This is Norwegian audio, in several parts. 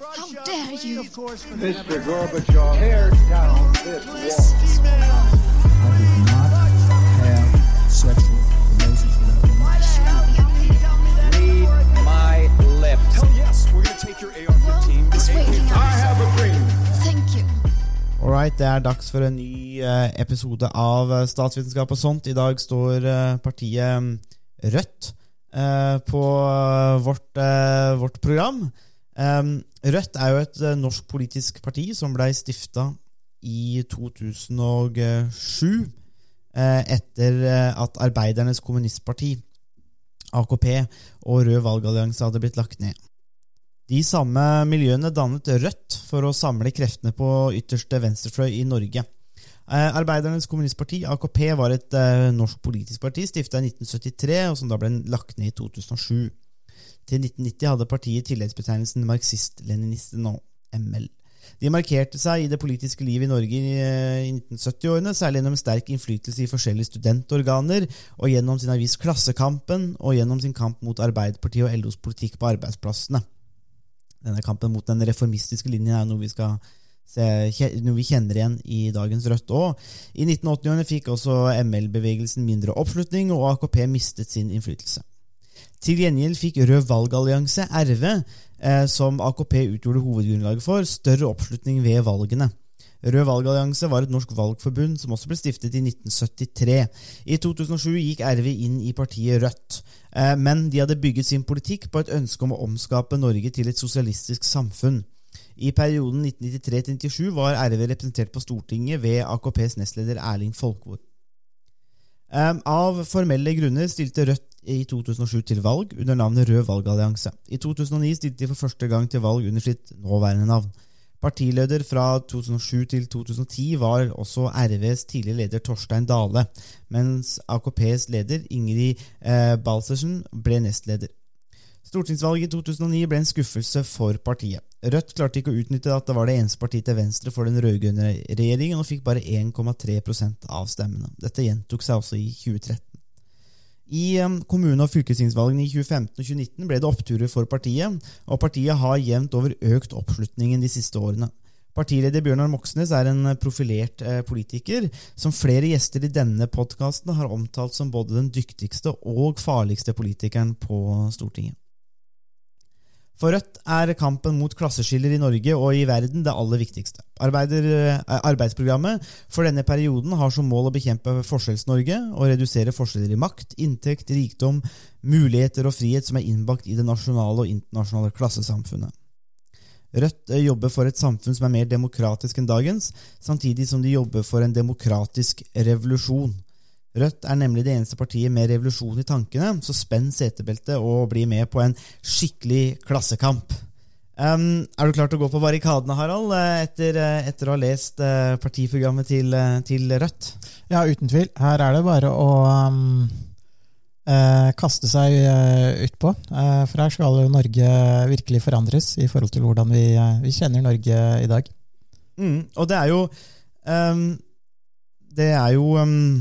How dare you? Mr. Gorbachev, tear down this wall. I did not have sexual relations with that woman. Read my lips. Hell yes, we're gonna take your AR-15. It's waiting I have a dream. Thank you. Alright, det er dags for en ny eh, episode av eh, Statsvitenskap og sånt. I dag står eh, partiet mm, Rødt eh, på vårt, vårt program. Um, Rødt er jo et eh, norsk politisk parti som blei stifta i 2007, eh, etter eh, at Arbeidernes Kommunistparti, AKP, og Rød valgallianse hadde blitt lagt ned. De samme miljøene dannet Rødt for å samle kreftene på ytterste venstrefløy i Norge. Arbeidernes kommunistparti, AKP, var et norsk politisk parti stifta i 1973, og som da ble lagt ned i 2007. Til 1990 hadde partiet tilleggsbetegnelsen marxist-leninisten og ML. De markerte seg i det politiske livet i Norge i eh, 1970-årene, særlig gjennom sterk innflytelse i forskjellige studentorganer, og gjennom sin avis Klassekampen, og gjennom sin kamp mot Arbeiderpartiet og LOs politikk på arbeidsplassene. Denne kampen mot den reformistiske linjen er noe vi skal se, noe vi kjenner igjen i dagens Rødt òg. I 1980-årene fikk også ML-bevegelsen mindre oppslutning, og AKP mistet sin innflytelse. Til gjengjeld fikk Rød valgallianse, RV, eh, som AKP utgjorde hovedgrunnlaget for, større oppslutning ved valgene. Rød valgallianse var et norsk valgforbund som også ble stiftet i 1973. I 2007 gikk RV inn i partiet Rødt, eh, men de hadde bygget sin politikk på et ønske om å omskape Norge til et sosialistisk samfunn. I perioden 1993-1997 var RV representert på Stortinget ved AKPs nestleder Erling Folkvord. Av formelle grunner stilte Rødt i 2007 til valg under navnet Rød valgallianse. I 2009 stilte de for første gang til valg under sitt nåværende navn. Partileder fra 2007 til 2010 var også RVs tidligere leder Torstein Dale, mens AKPs leder Ingrid eh, Balsersen ble nestleder. Stortingsvalget i 2009 ble en skuffelse for partiet. Rødt klarte ikke å utnytte at det var det eneste partiet til venstre for den rød-grønne regjeringen, og fikk bare 1,3% av stemmene. Dette gjentok seg også i 2013. I um, kommune- og fylkestingsvalgene i 2015 og 2019 ble det oppturer for partiet, og partiet har jevnt over økt oppslutningen de siste årene. Partileder Bjørnar Moxnes er en profilert eh, politiker som flere gjester i denne podkasten har omtalt som både den dyktigste og farligste politikeren på Stortinget. For Rødt er kampen mot klasseskiller i Norge og i verden det aller viktigste. Arbeider, eh, arbeidsprogrammet for denne perioden har som mål å bekjempe Forskjells-Norge og redusere forskjeller i makt, inntekt, rikdom, muligheter og frihet som er innbakt i det nasjonale og internasjonale klassesamfunnet. Rødt eh, jobber for et samfunn som er mer demokratisk enn dagens, samtidig som de jobber for en demokratisk revolusjon. Rødt er nemlig det eneste partiet med revolusjon i tankene, så spenn setebeltet og bli med på en skikkelig klassekamp. Um, er du klar til å gå på barrikadene, Harald, eh, etter, eh, etter å ha lest eh, partiprogrammet til, til Rødt? Ja, uten tvil. Her er det bare å um, eh, kaste seg eh, utpå. For her skal jo Norge virkelig forandres i forhold til hvordan vi, vi kjenner Norge i dag. Mm, og det er jo um, Det er jo ehm,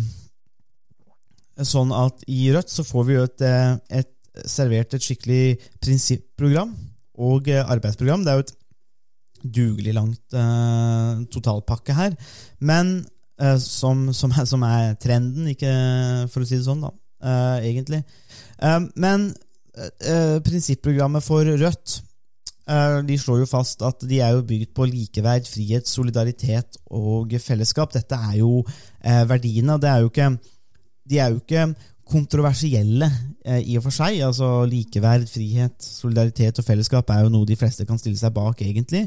sånn at i Rødt så får vi jo et, eh, et servert et skikkelig prinsipprogram og eh, arbeidsprogram. Det er jo et dugelig langt eh, totalpakke her, men eh, som, som, er, som er trenden, ikke for å si det sånn, da, eh, egentlig. Eh, men eh, prinsipprogrammet for Rødt eh, de slår jo fast at de er jo bygd på likeverd, frihet, solidaritet og fellesskap. Dette er jo eh, verdiene. Det er jo ikke, de er jo ikke kontroversielle eh, i og for seg. altså Likeverd, frihet, solidaritet og fellesskap er jo noe de fleste kan stille seg bak, egentlig.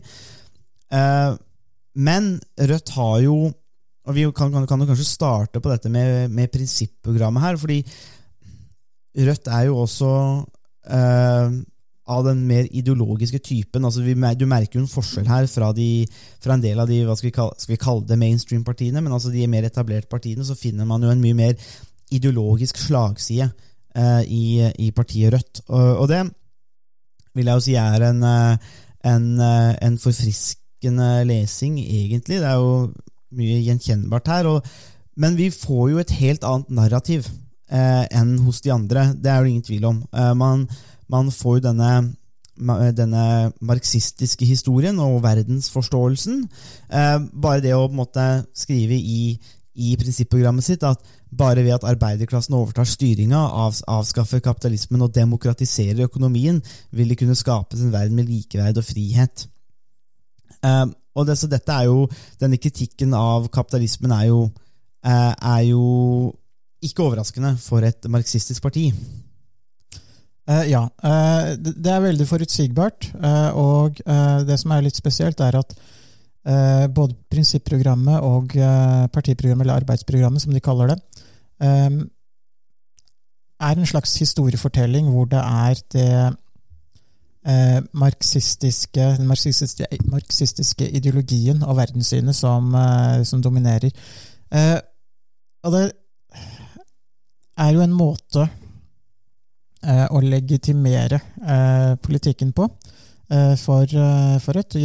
Eh, men Rødt har jo og Vi kan, kan, kan kanskje starte på dette med, med prinsipprogrammet her. fordi Rødt er jo også eh, av den mer ideologiske typen. altså vi, Du merker jo en forskjell her fra, de, fra en del av de hva skal vi kalle, skal vi kalle det mainstream-partiene, men altså de mer etablerte partiene, så finner man jo en mye mer ideologisk slagside eh, i, i partiet Rødt. Og, og det vil jeg jo si er en, eh, en, eh, en forfriskende lesing, egentlig. Det er jo mye gjenkjennbart her. Og, men vi får jo et helt annet narrativ eh, enn hos de andre. Det er det ingen tvil om. Eh, man, man får jo denne denne marxistiske historien og verdensforståelsen. Eh, bare det å på en måte skrive i, i prinsipprogrammet sitt at bare ved at arbeiderklassen overtar styringa, av, avskaffer kapitalismen og demokratiserer økonomien, vil de kunne skape en verden med likeverd og frihet. Eh, og det, dette er jo, Denne kritikken av kapitalismen er jo, uh, er jo ikke overraskende for et marxistisk parti. Uh, ja, Uh, det det er veldig forutsigbart. og det som er litt spesielt, er at både prinsipprogrammet og eh, partiprogrammet, eller arbeidsprogrammet som de kaller det, eh, er en slags historiefortelling hvor det er det eh, marxistiske, den marxistiske, marxistiske ideologien og verdenssynet som, eh, som dominerer. Eh, og det er jo en måte eh, å legitimere eh, politikken på eh, for, eh, for Rødt.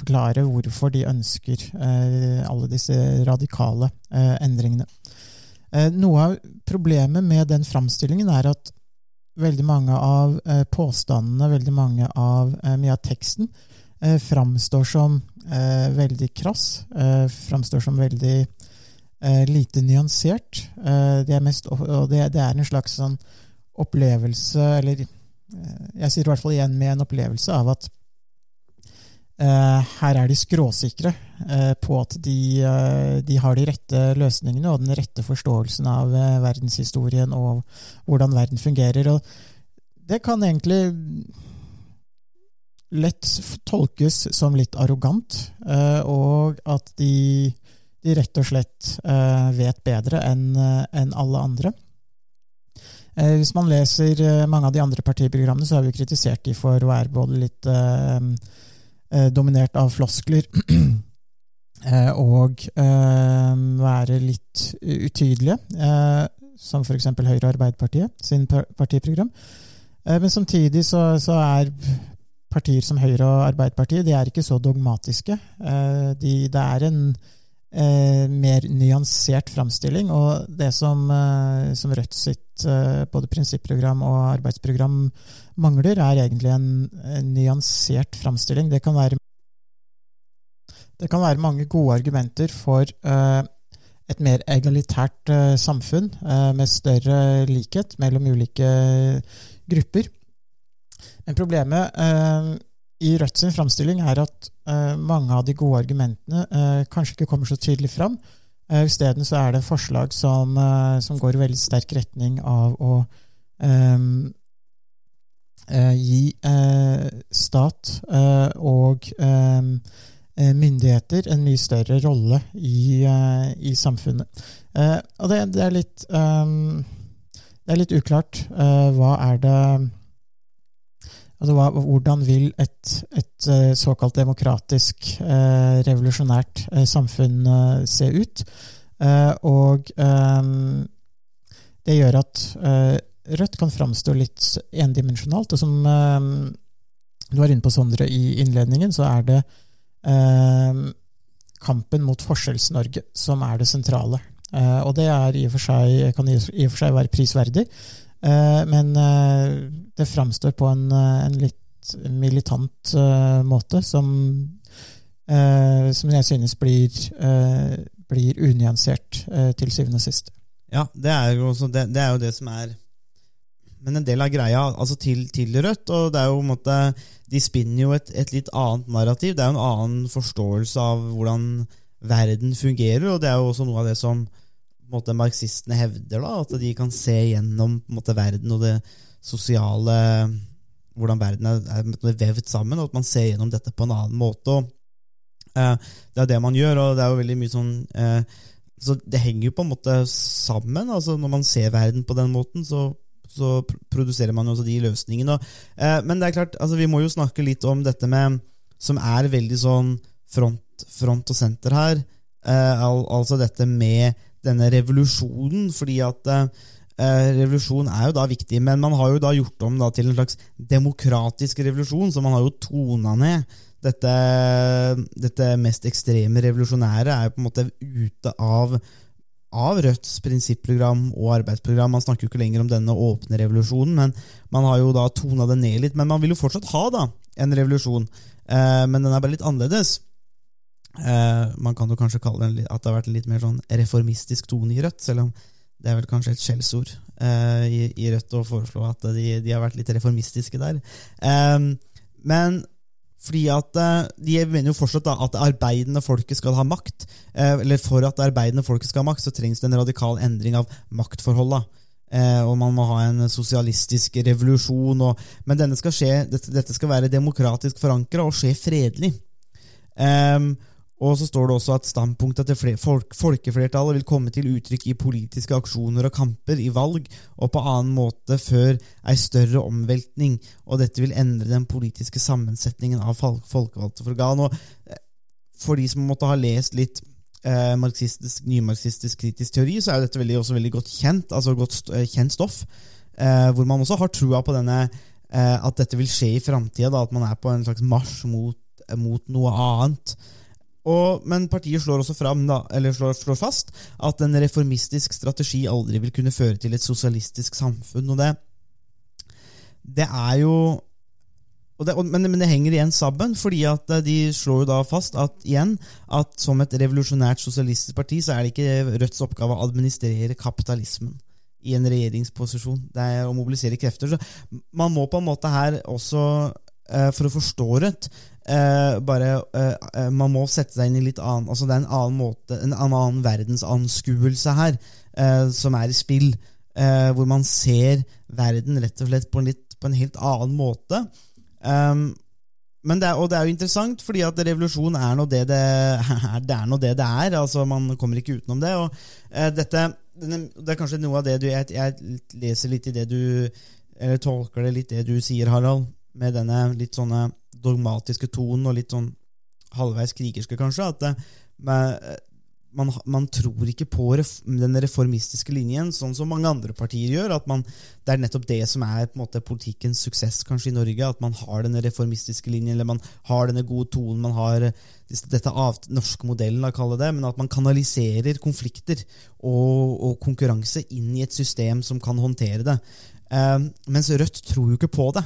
Forklare hvorfor de ønsker eh, alle disse radikale eh, endringene. Eh, noe av problemet med den framstillingen er at veldig mange av eh, påstandene, veldig mange av eh, mye av teksten, eh, framstår som eh, veldig krass. Eh, framstår som veldig eh, lite nyansert. Eh, det er mest, og det, er en slags sånn opplevelse, eller eh, jeg sitter i hvert fall igjen med en opplevelse av at Uh, her er de skråsikre uh, på at de, uh, de har de rette løsningene og den rette forståelsen av eh, verdenshistorien og hvordan verden fungerer. Og det kan egentlig lett tolkes som litt arrogant, eh, og at de, de rett og slett eh, vet bedre enn en alle andre. Eh, Hvis man leser eh, mange av de andre partiprogrammene, så har vi kritisert de for å være både litt eh, eh, dominert av floskler og eh, være litt utydelige, eh, som f.eks. Høyre og Arbeiderpartiet sin partiprogram. Men samtidig så, så er partier som Høyre og Arbeiderpartiet de er ikke så dogmatiske. De, det er en eh, mer nyansert framstilling. Og det som, eh, som Rødt sitt eh, både prinsipprogram og arbeidsprogram mangler, er egentlig en, en nyansert framstilling. Det det kan være mange gode argumenter for eh, et mer egalitært eh, samfunn eh, med større likhet mellom ulike grupper. Men problemet i Rødt sin framstilling er at uh, mange av de gode argumentene uh, kanskje ikke kommer så tydelig fram. Uh, Isteden så er det forslag som, uh, som går i veldig sterk retning av å eh, gi stat og eh, myndigheter en mye større rolle i, i samfunnet. Og det, det er litt um, Det er litt uklart. hva er det Altså, hvordan vil et, et eh, såkalt demokratisk, eh, revolusjonært eh, samfunn eh, se ut? Eh, og ehm, det gjør at eh, Rødt kan framstå litt endimensjonalt. Og som ehm, du var inne på, Sondre, i innledningen, så er det ehm, kampen mot Forskjells-Norge som er det sentrale. Og det er i og for seg, kan i og for seg være prisverdig. Eh, men eh, det framstår på en, eh, en litt militant måte som, som jeg synes blir, blir unyansert til syvende og sist. Ja, det er også, det, det er jo det som er Men en del av greia altså til, til Rødt, og det er jo måte De spinner jo et, et litt annet narrativ. Det er jo en annen forståelse av hvordan verden fungerer, og det er jo også noe av det som måte, marxistene hevder, da, at de kan se gjennom måte, verden og det sosiale Hvordan verden er, er vevd sammen, og at man ser gjennom dette på en annen måte. og eh, Det er det man gjør, og det er jo veldig mye sånn eh, så det henger jo på en måte sammen. altså Når man ser verden på den måten, så, så produserer man jo også de løsningene. Og, eh, men det er klart, altså vi må jo snakke litt om dette med Som er veldig sånn front, front og senter her. Eh, al, altså dette med denne revolusjonen, fordi at eh, eh, revolusjon er jo da viktig, men man har jo da gjort om da til en slags demokratisk revolusjon, så man har jo tona ned dette, dette mest ekstreme revolusjonære er jo på en måte ute av, av Rødts prinsipprogram og arbeidsprogram. Man snakker jo ikke lenger om denne åpne revolusjonen, men man har jo da tona det ned litt. Men man vil jo fortsatt ha da en revolusjon, eh, men den er bare litt annerledes. Eh, man kan jo kanskje kalle det at det har vært en litt mer sånn reformistisk tone i Rødt, selv om det er vel kanskje et skjellsord eh, i, i, Rødt å foreslå at de, de, har vært litt reformistiske der. Eh, men fordi at eh, De mener jo fortsatt da, at det arbeidende folket skal ha makt. Eh, eller For at det arbeidende folket skal ha makt, så trengs det en radikal endring av maktforholda. Eh, og man må ha en sosialistisk revolusjon. Og, men denne skal skje, dette, dette skal være demokratisk forankra og skje fredelig. Um, og så står det også at standpunktet til folk, folkeflertallet vil komme til uttrykk i politiske aksjoner og kamper, i valg og på annen måte før ei større omveltning, og dette vil endre den politiske sammensetningen av folkevalgte organ. Og eh, for de som måtte ha lest litt eh, marxistisk, nymarxistisk kritisk teori, så er dette veldig, også veldig godt kjent, altså godt eh, kjent stoff, hvor man også har trua på denne, at dette vil skje i framtida, at man er på en slags marsj mot, mot noe annet. Og, men partiet slår også fram, da, eller slår, slår, fast at en reformistisk strategi aldri vil kunne føre til et sosialistisk samfunn. og det, det er jo det, men, men, det henger igjen sammen, fordi at eh, de slår jo da fast at igjen, at som et revolusjonært sosialistisk parti så er det ikke Rødts oppgave å administrere kapitalismen i en regjeringsposisjon. Det er å mobilisere krefter. Så man må på en måte her også, eh, for å forstå Rødt, eh, bare eh, Man må sette seg inn i litt annen altså Det er en annen måte, en annen verdensanskuelse her eh, som er i spill. Hvor man ser verden rett og slett på en, litt, på en helt annen måte. Um, det er, og det er jo interessant, fordi at revolusjon er nå det det. Det er, det, det er. altså Man kommer ikke utenom det. og uh, dette, Det er kanskje noe av det du jeg, jeg, leser litt i det du Eller tolker det litt det du sier, Harald, med denne litt sånne dogmatiske tonen og litt sånn halvveis krigerske, kanskje. At det, man, man, tror ikke på den reformistiske linjen, sånn som mange andre partier gjør. at man, Det er nettopp det som er på en måte politikkens suksess kanskje i Norge. At man har denne reformistiske linjen, eller man har denne gode tonen, man har dette av, norske modellen, da, kalle det, men at man kanaliserer konflikter og, og, konkurranse inn i et system som kan håndtere det. Eh, mens Rødt tror jo ikke på det.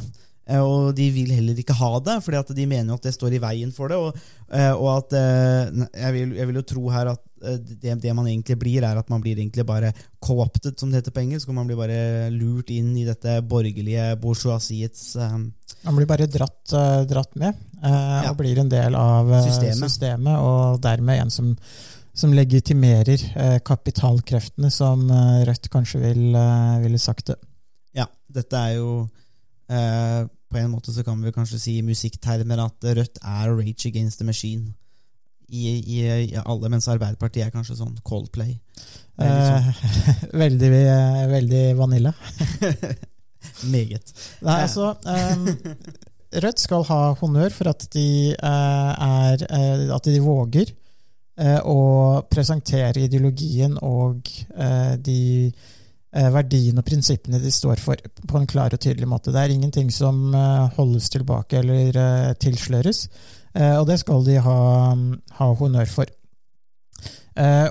Eh, og de vil heller ikke ha det, fordi de mener jo at det står i veien for det. Og, eh, og at eh, jeg vil, jeg vil, jo tro her at det, det, man egentlig blir, er at man blir egentlig bare co-opted, som det heter på engelsk. Og man blir bare lurt inn i dette borgerlige bourgeoisiets um, Man blir bare dratt, dratt med, uh, ja. og blir en del av systemet. systemet og dermed en som som legitimerer eh, kapitalkreftene, som eh, Rødt kanskje vil, eh, ville sagt det. Ja, dette er jo på en måte så kan vi kanskje si i musikktermer at Rødt er Rage Against the Machine. I, i, i alle, mens Arbeiderpartiet er kanskje sånn Coldplay. Eh, veldig, veldig vanilla. Meget. Nei, altså um, Rødt skal ha honnør for at de, uh, er, at de våger å presentere ideologien og de Eh, verdiene og prinsippene de står for, på en klar og tydelig måte. Det er ingenting som eh, holdes tilbake eller eh, tilsløres, og det skal de ha, ha honnør for.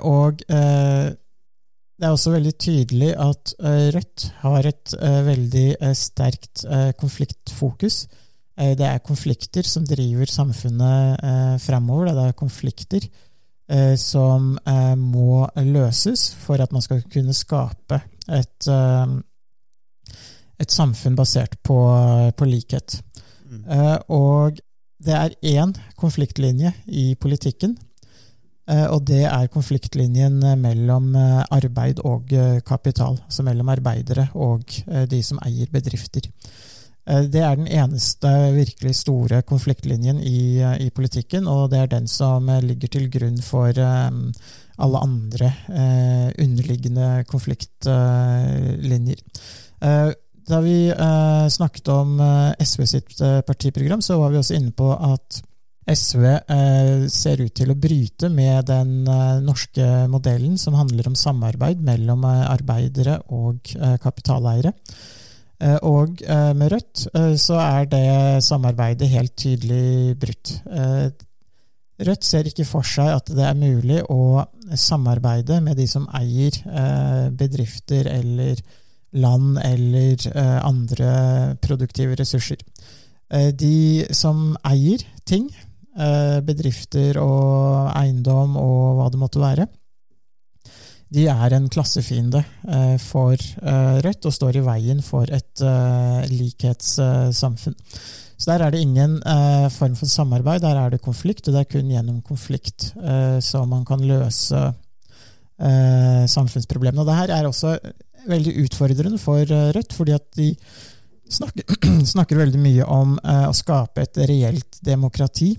Og det er også veldig tydelig at Rødt har et veldig sterkt konfliktfokus. Det er konflikter som driver samfunnet fremover. Det er konflikter som må løses for at man skal kunne skape et, eh, et samfunn basert på, på likhet. Mm. Eh, og det er én konfliktlinje i politikken, eh, og det er konfliktlinjen mellom arbeid og kapital. Altså mellom arbeidere og de som eier bedrifter. Det er den eneste virkelig store konfliktlinjen i, i, politikken, og det er den som ligger til grunn for alle andre eh, underliggende konfliktlinjer. Eh, da vi eh, snakket om eh, SV sitt eh, partiprogram, så var vi også inne på at SV eh, ser ut til å bryte med den norske modellen som handler om samarbeid mellom arbeidere og kapitaleiere. Og med Rødt så er det samarbeidet helt tydelig brutt. Rødt ser ikke for seg at det er mulig å samarbeide med de som eier eh, bedrifter eller land eller eh, andre produktive ressurser. Eh, de som eier ting, bedrifter og eiendom og hva det måtte være, de er en klassefiende for Rødt og står i veien for et likhetssamfunn. Så der er det ingen eh, form for samarbeid, der er det konflikt, og det er kun gjennom konflikt eh, så man kan løse eh, samfunnsproblemene. Og det her er også veldig utfordrende for eh, Rødt, fordi at de snakker, snakker veldig mye om eh, å skape et reelt demokrati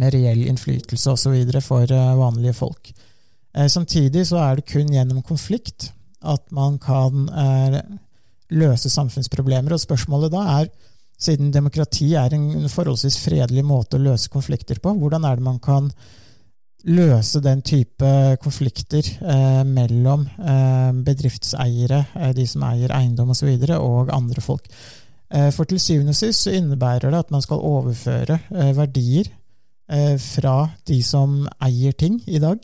med reell innflytelse osv. for eh, vanlige folk. Samtidig så er det kun gjennom konflikt at man kan løse samfunnsproblemer, og spørsmålet da er siden demokrati er en forholdsvis fredelig måte å løse konflikter på, hvordan er det man kan løse den type konflikter eh, mellom eh, bedriftseiere, eh, de som eier eiendom osv., og, så videre, og andre folk? Eh, for til syvende og sist så innebærer det at man skal overføre eh, verdier eh, fra de som eier ting i dag,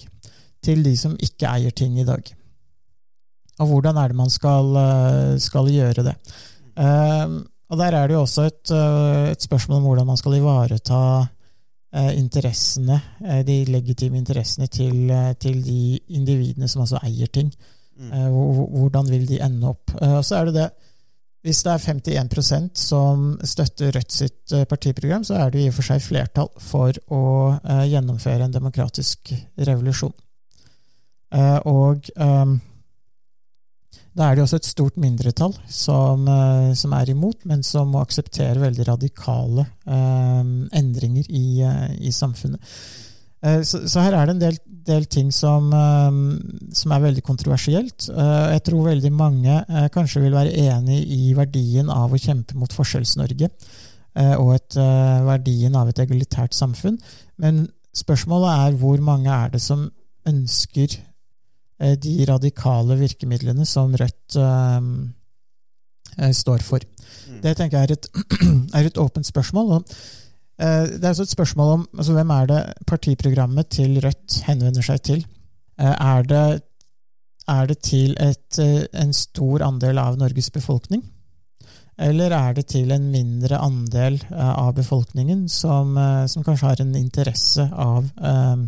til de som ikke eier ting i dag. Og hvordan er det man skal, skal gjøre det? Uh, og der er det jo også et, eh, et spørsmål om hvordan man skal ivareta eh, interessene, eh, de legitime interessene til, til, de individene som altså eier ting. Mm. Hvordan vil de ende opp? Og så er det det Hvis det er 51% som støtter Rødt sitt partiprogram, så er det i og for seg flertall for å gjennomføre en demokratisk revolusjon. Og da er det også et stort mindretall som, eh, som, er imot, men som må akseptere veldig radikale eh, endringer i, eh, i samfunnet. Eh, så, så, her er det en del, del ting som, som, er veldig kontroversielt. Jeg tror veldig mange kanskje vil være enig i verdien av å kjempe mot Forskjells-Norge og et, verdien av et egalitært samfunn. Men spørsmålet er hvor mange er det som ønsker de radikale virkemidlene som Rødt um, står for. Mm. Det tenker jeg er et, er et åpent spørsmål. Og, det er også et spørsmål om altså, hvem er det partiprogrammet til Rødt henvender seg til. Er, det, er, det, til et, en stor andel av Norges befolkning? Eller er det til en mindre andel av befolkningen som, som kanskje har en interesse av uh,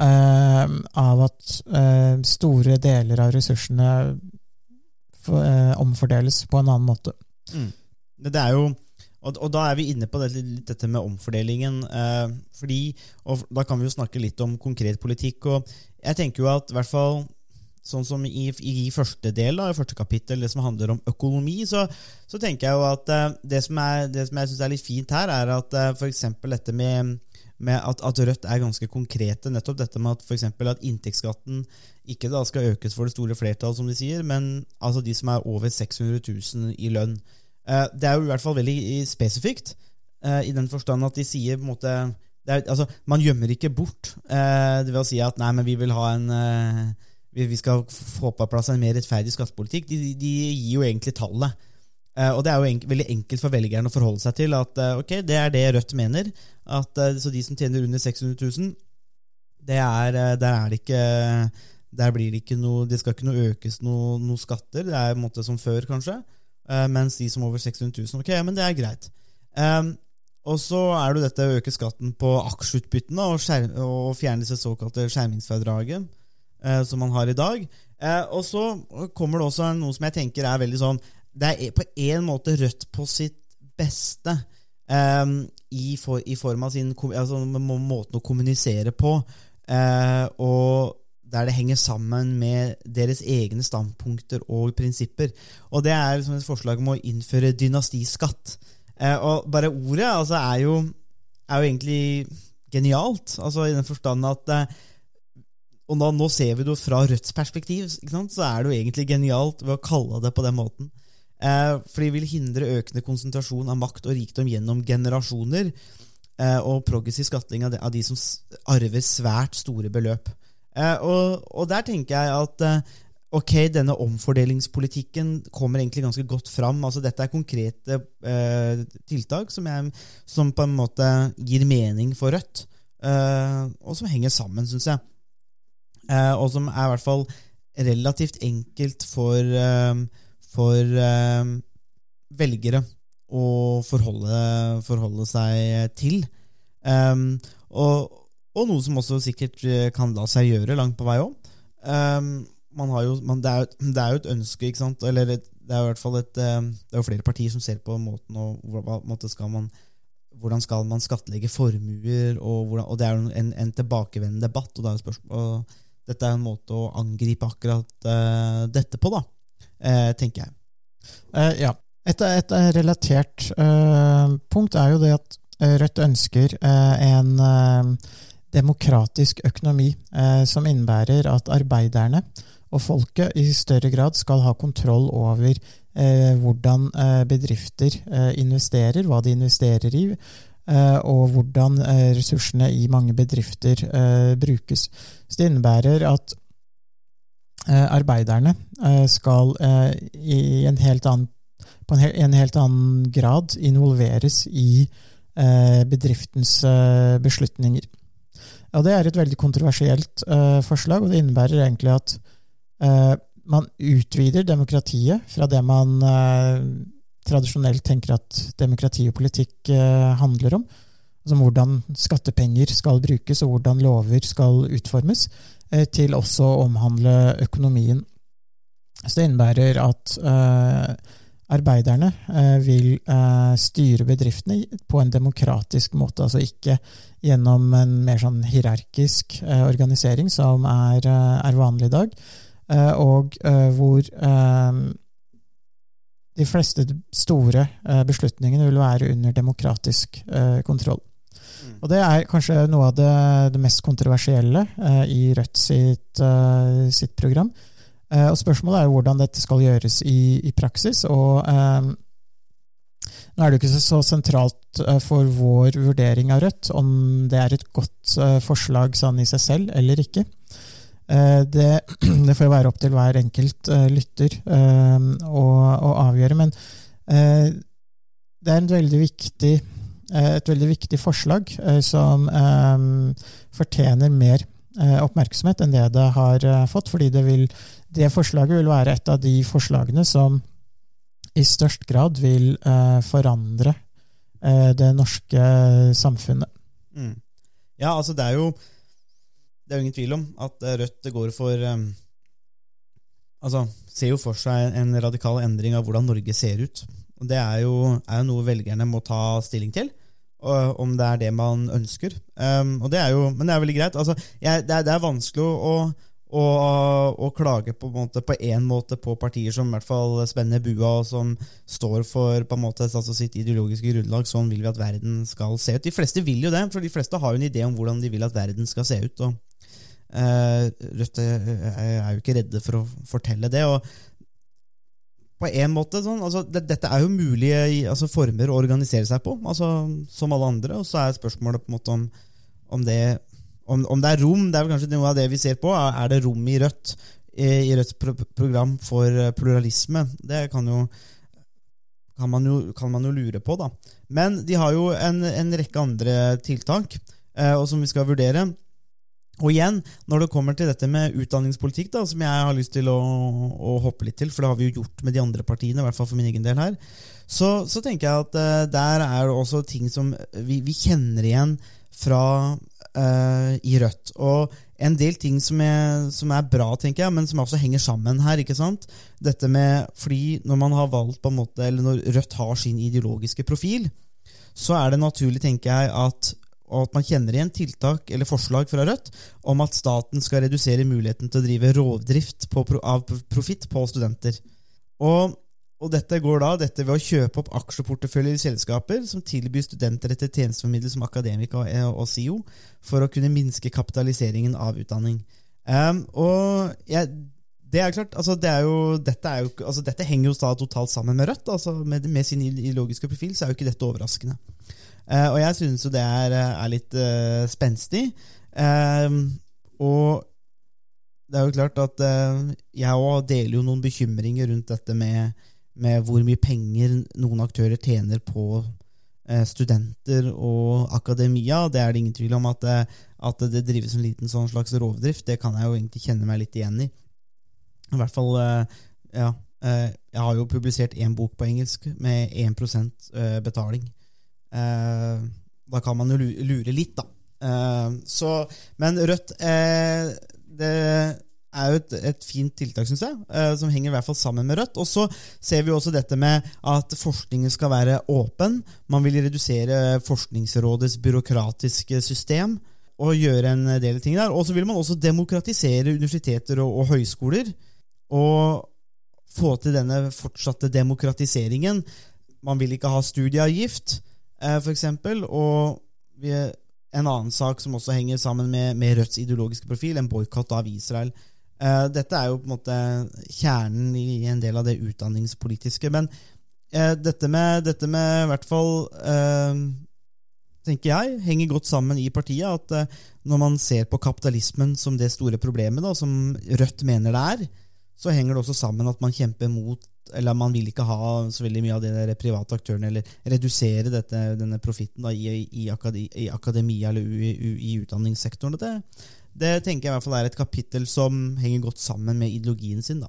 av at uh, store deler av ressursene uh, omfordeles på en annen måte. Mm. Det er jo og, og, da er vi inne på det, dette med omfordelingen. fordi, og Da kan vi jo snakke litt om konkret politikk. og Jeg tenker jo at i hvert fall sånn som i, i første del, da, i første kapittel, det som handler om økonomi, så, så tenker jeg jo at det som, er, det som jeg syns er litt fint her, er at eh, f.eks. dette med med at, at, Rødt er ganske konkrete. Nettopp dette med at for at inntektsskatten ikke da skal økes for det store flertall, som de sier, men altså de som er over 600 000 i lønn. Eh, det er jo i hvert fall veldig spesifikt, eh, i den forstand at de sier på en måte er, altså, Man gjemmer ikke bort det det vil si at nei, men vi vil ha en vi skal få på plass en mer rettferdig skattepolitikk. De, de gir jo egentlig tallet. Uh, og det er jo enk veldig enkelt for velgerne å forholde seg til at uh, ok, det er det Rødt mener. At, uh, så de som tjener under 600 000, det er, der er det ikke Der blir det ikke noe Det skal ikke noe økes noe, noe skatter. Det er en måte som før, kanskje. mens de som over 600 000, ok, ja, men det er greit. Um, og så er det jo dette å øke skatten på aksjeutbyttene og, og fjerne disse såkalte skjermingsfradraget som man har i dag. og så kommer det også noe som jeg tenker er veldig sånn det er på en måte Rødt på sitt beste um, i, for, i, form av sin altså, måten å kommunisere på, uh, og der det henger sammen med deres egne standpunkter og prinsipper. Og det er liksom et forslag om å innføre dynastiskatt. Uh, og bare ordet altså, er, jo, er, jo, egentlig genialt, altså i den forstand at uh, og da, nå ser vi det fra Rødts perspektiv, så er det jo egentlig genialt ved å kalle det på den måten. Eh, for de vil hindre økende konsentrasjon av makt og rikdom gjennom generasjoner. Eh, og progressiv skattling av de, som arver svært store beløp. Eh, og, og, der tenker jeg at ok, denne omfordelingspolitikken kommer egentlig ganske godt fram. Altså, dette er konkrete tiltak som, jeg, som, på en måte gir mening for Rødt. eh, og som henger sammen, syns jeg. Eh, og som er i hvert fall relativt enkelt for, eh, for eh, velgere å forholde, forholde seg til. Um, og, og noe som også sikkert eh, kan la seg gjøre langt på vei òg. Um, man, det, det er jo et ønske? Eller et, det er jo hvert fall et eh, Det er jo flere partier som ser på måten og måte skal man hvordan skal man skattlegge formuer, og, hvordan, og det er jo en, en tilbakevendende debatt. Og, det er jo spørsmål, og dette er en måte å angripe akkurat uh, dette på, da, eh, tenker jeg. Eh, ja. Et, et relatert eh, punkt er jo det at eh, Rødt ønsker eh, en eh, demokratisk økonomi som innebærer at arbeiderne og folket i større grad skal ha kontroll over hvordan bedrifter investerer, hva de investerer i, og hvordan ressursene i mange bedrifter brukes. Så det innebærer at arbeiderne eh, skal eh, en annen på en, en helt annen grad involveres i eh, bedriftens eh, beslutninger. Og Det er et veldig kontroversielt eh, forslag, og det innebærer egentlig at eh, man utvider demokratiet fra det man eh, tradisjonelt tenker at demokrati og politikk eh, handler om. som hvordan skattepenger skal brukes, og hvordan lover skal utformes, eh, til også å omhandle økonomien. Så det innebærer at eh, arbeiderne eh, vil eh, styre bedriftene på en demokratisk måte, altså ikke gjennom en mer sånn hierarkisk eh, organisering som er, eh, er vanlig i dag, eh, og eh, hvor eh, de fleste store eh, beslutningene vil være under demokratisk eh, kontroll. Og det er kanskje noe av det, det mest kontroversielle eh, i Rødt sitt, eh, sitt program. Eh, og spørsmålet er jo hvordan dette skal gjøres i, i praksis. og eh, nå er det jo ikke så, sentralt eh, for vår vurdering av Rødt om det er et godt eh, forslag sånn i seg selv eller ikke. Det, det får være opp til hver enkelt lytter å, å avgjøre. Men det er en veldig viktig, et veldig viktig forslag eh, som eh, fortjener mer eh, oppmerksomhet enn det det har eh, fått. fordi det, vil, det forslaget vil være et av de forslagene som i størst grad vil eh, forandre eh, det norske samfunnet. Mm. Ja, altså det er jo Det er jo ingen tvil om at eh, Rødt går for um, Altså ser jo for seg en radikal endring av hvordan Norge ser ut. Og Det er jo, er jo noe velgerne må ta stilling til. Om det er det man ønsker. Um, det er jo, men det er veldig greit. Altså, jeg, det, er, det er vanskelig å, å, å klage på en måte måte på partier som i hvert fall spenner bua, og som står for på en måte altså sitt ideologiske grunnlag. Sånn vil vi at verden skal se ut. De fleste vil jo det, for de fleste har jo en idé om hvordan de vil at verden skal se ut. og uh, Rødt er er jo ikke redde for å fortelle det. og på en måte sånn, altså, det, Dette er jo mulige altså, former å organisere seg på, altså, som alle andre. Og så er spørsmålet på en måte om, om, det, om, om det er rom. Det er vel kanskje noe av det vi ser på. Er, det rom i Rødt i, i Rødts pro program for eh, pluralisme? Det kan jo kan man, jo, kan man jo lure på, da. Men de har jo en, en rekke andre tiltak, eh, og som vi skal vurdere. Og igjen, når det kommer til dette med utdanningspolitikk, da, som jeg har lyst til å, å hoppe litt til, for det har vi jo gjort med de andre partiene, i hvert fall for min egen del her, så, så tenker jeg at uh, der er det også ting som vi, vi kjenner igjen fra uh, i Rødt. Og en del ting som er, som er bra, tenker jeg, men som også henger sammen her. ikke sant? Dette med, fordi Når man har valgt på en måte, eller når Rødt har sin ideologiske profil, så er det naturlig, tenker jeg, at og at man kjenner igjen tiltak eller forslag fra Rødt om at staten skal redusere muligheten til å drive rovdrift på, av profitt på studenter. Og, og dette går da dette ved å kjøpe opp aksjeporteføljer i selskaper som tilbyr studenter etter tjenesteformidler som akademika og, og SIO, for å kunne minske kapitaliseringen av utdanning. Um, og jeg, det er klart, altså det er jo, dette, er jo, altså dette henger jo totalt sammen med Rødt. altså Med, med sin ideologiske profil så er jo ikke dette overraskende. Eh, og jeg synes jo det er, er litt uh, spenstig. Eh, og det er jo klart at eh, jeg òg deler jo noen bekymringer rundt dette med, med hvor mye penger noen aktører tjener på eh, studenter og akademia. Det er det ingen tvil om at, at det drives en liten sånn slags rovdrift. Det kan jeg jo egentlig kjenne meg litt igjen i. I hvert fall eh, Ja. eh, Jeg har jo publisert én bok på engelsk med 1 eh, betaling. Eh, Da kan man jo lure litt, da. Eh, Så, men Rødt eh, Det er jo et, et fint tiltak, syns jeg, som henger i hvert fall sammen med Rødt. Og så ser vi også dette med at forskningen skal være åpen. Man vil redusere Forskningsrådets byråkratiske system og gjøre en del ting der. Og så vil man også demokratisere universiteter og, og høyskoler. Og få til denne fortsatte demokratiseringen. Man vil ikke ha studieavgift, eh, eksempel. Og vi, en annen sak som også henger sammen med, med Rødts ideologiske profil, en boikott av Israel. Eh, dette er jo på en måte kjernen i en del av det utdanningspolitiske. Men eh, dette med, dette med i hvert fall tenker jeg, henger godt sammen i partiet. At når man ser på kapitalismen som det store problemet, da, som Rødt mener det er, så henger det også sammen at man kjemper mot Eller man vil ikke ha så veldig mye av de der private aktørene, eller redusere dette, denne profitten da, i, i, akade, i akademia eller u, i utdanningssektoren. Det, det tenker jeg i hvert fall er et kapittel som henger godt sammen med ideologien sin.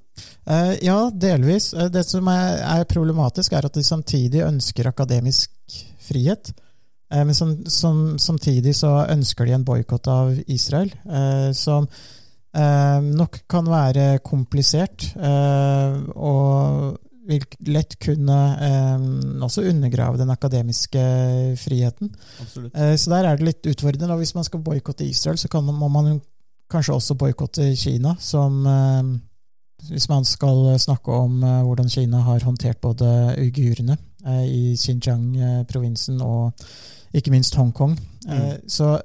Eh, ja, delvis. Eh, Det som er, er problematisk, er at de samtidig ønsker akademisk frihet. Uh, Men som, som, samtidig så ønsker de en boikott av Israel, Uh, som nok kan være komplisert, eh, og vil lett kunne eh, også undergrave den akademiske friheten. Absolutt. Eh, Så der er det litt utfordrende. Og hvis man skal boikotte Israel, så kan, må man kanskje også boikotte Kina, som eh, Hvis man skal snakke om eh, hvordan Kina har håndtert både uigurene eh, i Xinjiang-provinsen og ikke minst Hongkong. Mm. Så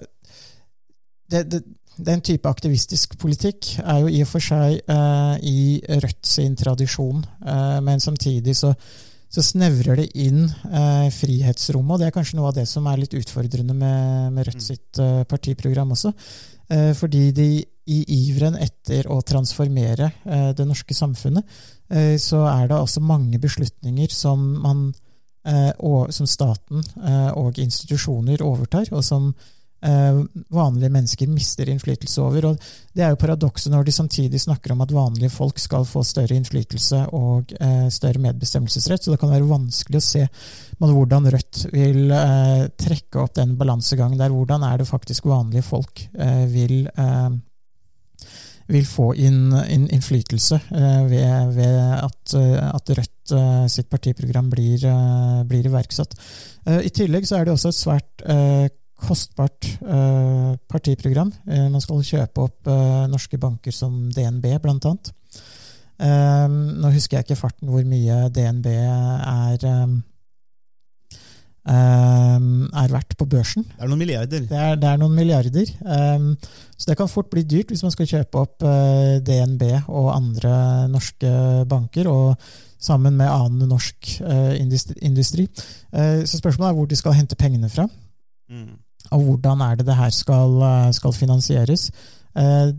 det, det, den type aktivistisk politikk er jo i og for seg eh, i Rødt sin tradisjon, eh, men samtidig så, så snevrer det inn eh, frihetsrommet, og det er kanskje noe av det som er litt utfordrende med, med Rødt sitt eh, partiprogram også. Eh, fordi de i iveren etter å transformere eh, det norske samfunnet, så er det også mange beslutninger som man eh, og, som staten og institusjoner overtar, og som vanlige mennesker mister innflytelse over. Og det er jo paradokset når de samtidig snakker om at vanlige folk skal få større innflytelse og eh, større medbestemmelsesrett. Så det kan være vanskelig å se hvordan Rødt vil eh, trekke opp den balansegangen der. Hvordan er det faktisk vanlige folk eh, vil eh, vil få inn, inn innflytelse uh, ved, ved at, uh, at Rødt uh, sitt partiprogram blir, eh, blir iverksatt. Eh, I tillegg så er det også et svært eh, kostbart eh, partiprogram. Eh, man skal kjøpe opp eh, norske banker som DNB, blant annet. Eh, nå husker jeg ikke farten hvor mye DNB er eh, eh, er verdt på børsen. Det er noen milliarder. Det er, det er noen milliarder. Så det kan fort bli dyrt hvis man skal kjøpe opp DNB og andre norske banker, og sammen med annen norsk industri. så spørsmålet er hvor de skal hente pengene fra, Mm. Og hvordan er det det her skal, eh, skal finansieres. Eh,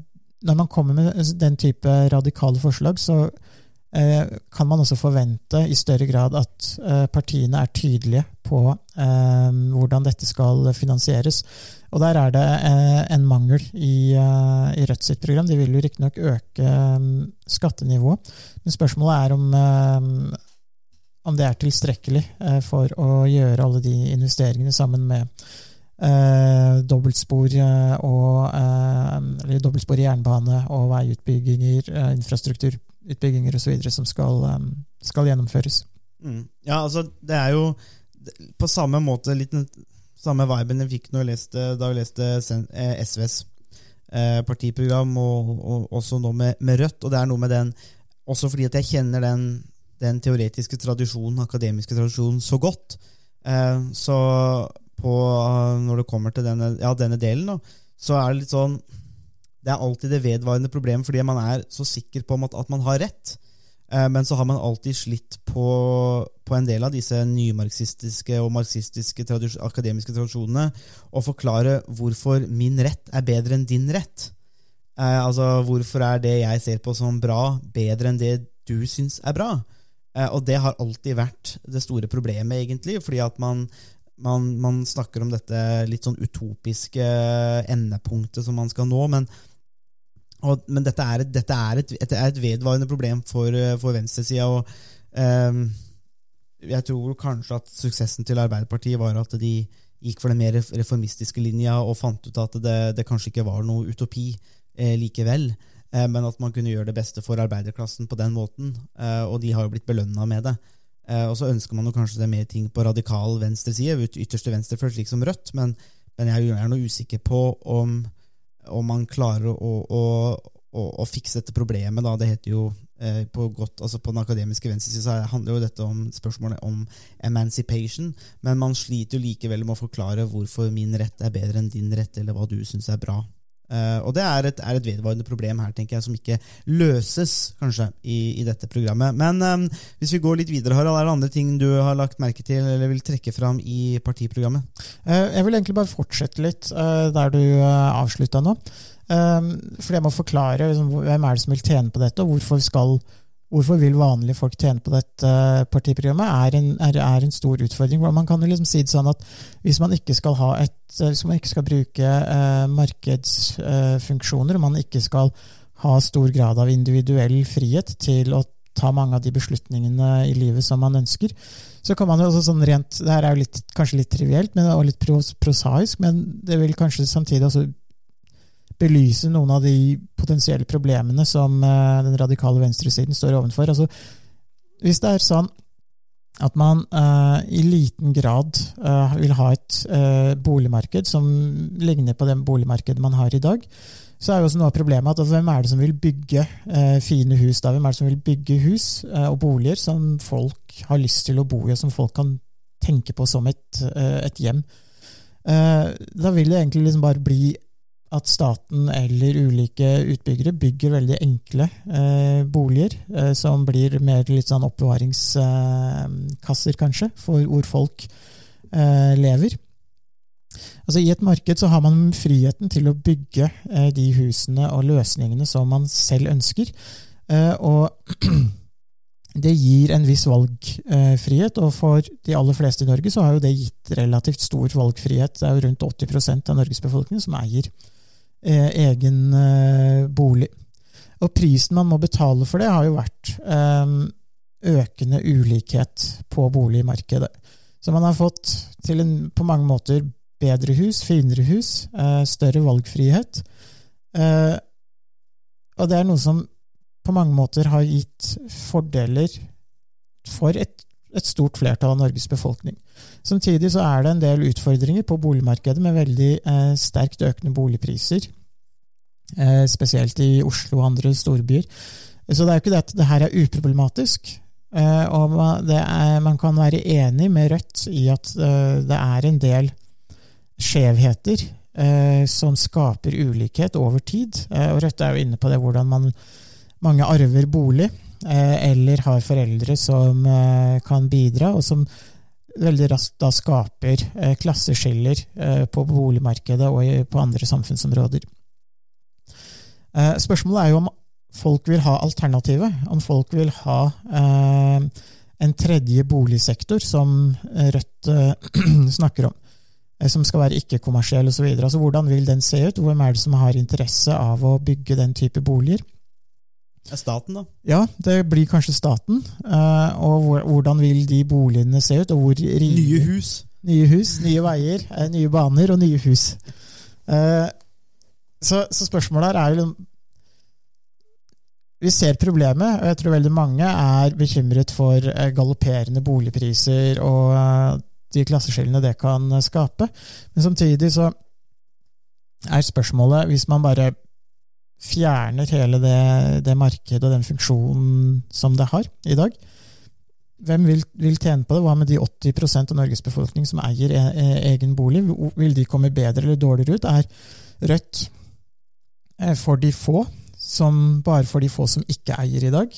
når man kommer med den type radikale forslag, så eh, kan man også forvente i større grad at partiene er tydelige på hvordan dette skal finansieres. Og der er det en mangel i, i Rødt sitt program. De vil jo riktignok øke skattenivået, men spørsmålet er om, om det er tilstrekkelig for å gjøre alle de investeringene sammen med eh, dobbeltspor eh, og eh, dobbeltspor i jernbane og veiutbygginger, eh, infrastrukturutbygginger osv. som skal, eh, skal gjennomføres. Mm. Ja, altså, det er jo på samme måte litt samme viben jeg fikk når jeg leste, da jeg leste SVs partiprogram, og, og også nå med, med Rødt. Og det er noe med den Også fordi at jeg kjenner den, den teoretiske tradisjonen, akademiske tradisjonen, så godt. Eh, så på, når det kommer til denne, ja, denne delen, da, så er det litt sånn Det er alltid det vedvarende problemet, fordi man er så sikker på at man har rett. Eh, Men så har man alltid slitt på, på en del av disse nymarxistiske og marxistiske tradis akademiske tradisjonene å forklare hvorfor min rett er bedre enn din rett. Eh, altså, Hvorfor er det jeg ser på som bra, bedre enn det du syns er bra? Eh, og det har alltid vært det store problemet, egentlig. fordi at man man, man snakker om dette litt sånn utopiske endepunktet som man skal nå, men, og, men dette, er et, dette er et, et, er et vedvarende problem for, for venstresida. Og eh, jeg tror kanskje at suksessen til Arbeiderpartiet var at de gikk for den mer reformistiske linja og fant ut at det, det kanskje ikke var noe utopi eh, likevel. Eh, men at man kunne gjøre det beste for arbeiderklassen på den måten. Eh, og de har jo blitt belønna med det. Eh, og så ønsker man jo kanskje det mer ting på radikal venstreside, side, ytterste venstrefløy, slik som Rødt, men, men jeg er nå usikker på om, om man klarer å, å, å, å fikse dette problemet. Da. Det heter jo eh, på, godt, altså på den akademiske venstresiden handler jo dette om spørsmålet om emancipation, men man sliter jo likevel med å forklare hvorfor min rett er bedre enn din rett, eller hva du syns er bra. Eh, og det er et, er et vedvarende problem her, tenker jeg, som ikke løses, kanskje, i, i dette programmet. Men um, hvis vi går litt videre, Harald, er det andre ting du har lagt merke til eller vil trekke fram i partiprogrammet? Uh, Jeg vil egentlig bare fortsette litt uh, der du uh, avslutta nå. Eh, For jeg må forklare liksom, hvem er det som vil tjene på dette, og hvorfor, skal, hvorfor vil vanlige folk tjene på dette eh, partiprogrammet, er en, er, er en stor utfordring. Man kan jo liksom si det sånn at hvis man ikke skal et, eh, hvis man ikke skal bruke eh, markedsfunksjoner, og man ikke skal ha stor grad av individuell frihet til å ta mange av de beslutningene i livet som man ønsker, så kan man jo også sånn rent Det her er jo litt, kanskje litt trivielt men, og litt pros, prosaisk, men det vil kanskje samtidig også belyse noen av de potensielle problemene som eh, den radikale venstresiden står overfor. Altså, hvis det er sånn at man uh, i liten grad uh, vil ha et uh, boligmarked som ligner på det boligmarkedet man har i dag, så er jo også noe av problemet at altså, hvem er det som vil bygge fine hus da? Hvem er det som vil bygge hus og boliger som folk har lyst til å bo i, og som folk kan tenke på som et, et hjem? Da vil det egentlig liksom bare bli at staten eller ulike utbyggere bygger veldig enkle eh, boliger, eh, som blir mer litt sånn oppbevaringskasser, kanskje, for hvor folk eh, lever. Altså I et marked så har man friheten til å bygge eh, de husene og løsningene som man selv ønsker. Eh, og det gir en viss valgfrihet, og for de aller fleste i Norge så har jo det gitt relativt stor valgfrihet. Det er jo rundt 80% av Norges befolkning som eier eh, egen eh, bolig. Og prisen man må betale for det, har jo vært eh, økende ulikhet på boligmarkedet. Så man har fått til en på mange måter bedre hus, finere hus, eh, større valgfrihet. Eh, og det er noe som på mange måter har gitt fordeler for et, et stort flertall av Norges befolkning. Samtidig så er det en del utfordringer på boligmarkedet med veldig eh, sterkt økende boligpriser, eh, spesielt i Oslo og andre storbyer. Så det er jo ikke det at det her er uproblematisk. Eh, og er, man kan være enig med Rødt i at eh, det er en del skjevheter eh, som skaper ulikhet over tid. Eh, og Rødt er jo inne på det hvordan man, mange arver bolig, eller har foreldre som kan bidra, og som veldig raskt da skaper eh, klasseskiller eh, på boligmarkedet og på andre samfunnsområder. Eh, spørsmålet er jo om folk vil ha alternativet, om folk vil ha en tredje boligsektor, som Rødt snakker om som skal være ikke-kommersiell osv. Altså, hvordan vil den se ut? Hvem er det som har interesse av å bygge den type boliger? Staten, da. Ja, det blir kanskje staten. eh, Og hvordan vil de boligene se ut? Og hvor rike- Nye hus. Nye hus, nye veier, eh, nye baner og nye hus. Eh, Så, så spørsmålet her er jo Vi ser problemet, og jeg tror veldig mange er bekymret for galopperende boligpriser og de klasseskillene det kan skape. Men samtidig så er spørsmålet, hvis man bare fjerner hele det, det markedet og den funksjonen som det har i dag, hvem vil, vil tjene på det? Hva med de 80% av Norges befolkning som eier e e egen bolig? Vil de komme bedre eller dårligere ut? Er Rødt eh, for de få, som bare for de få som ikke eier i dag?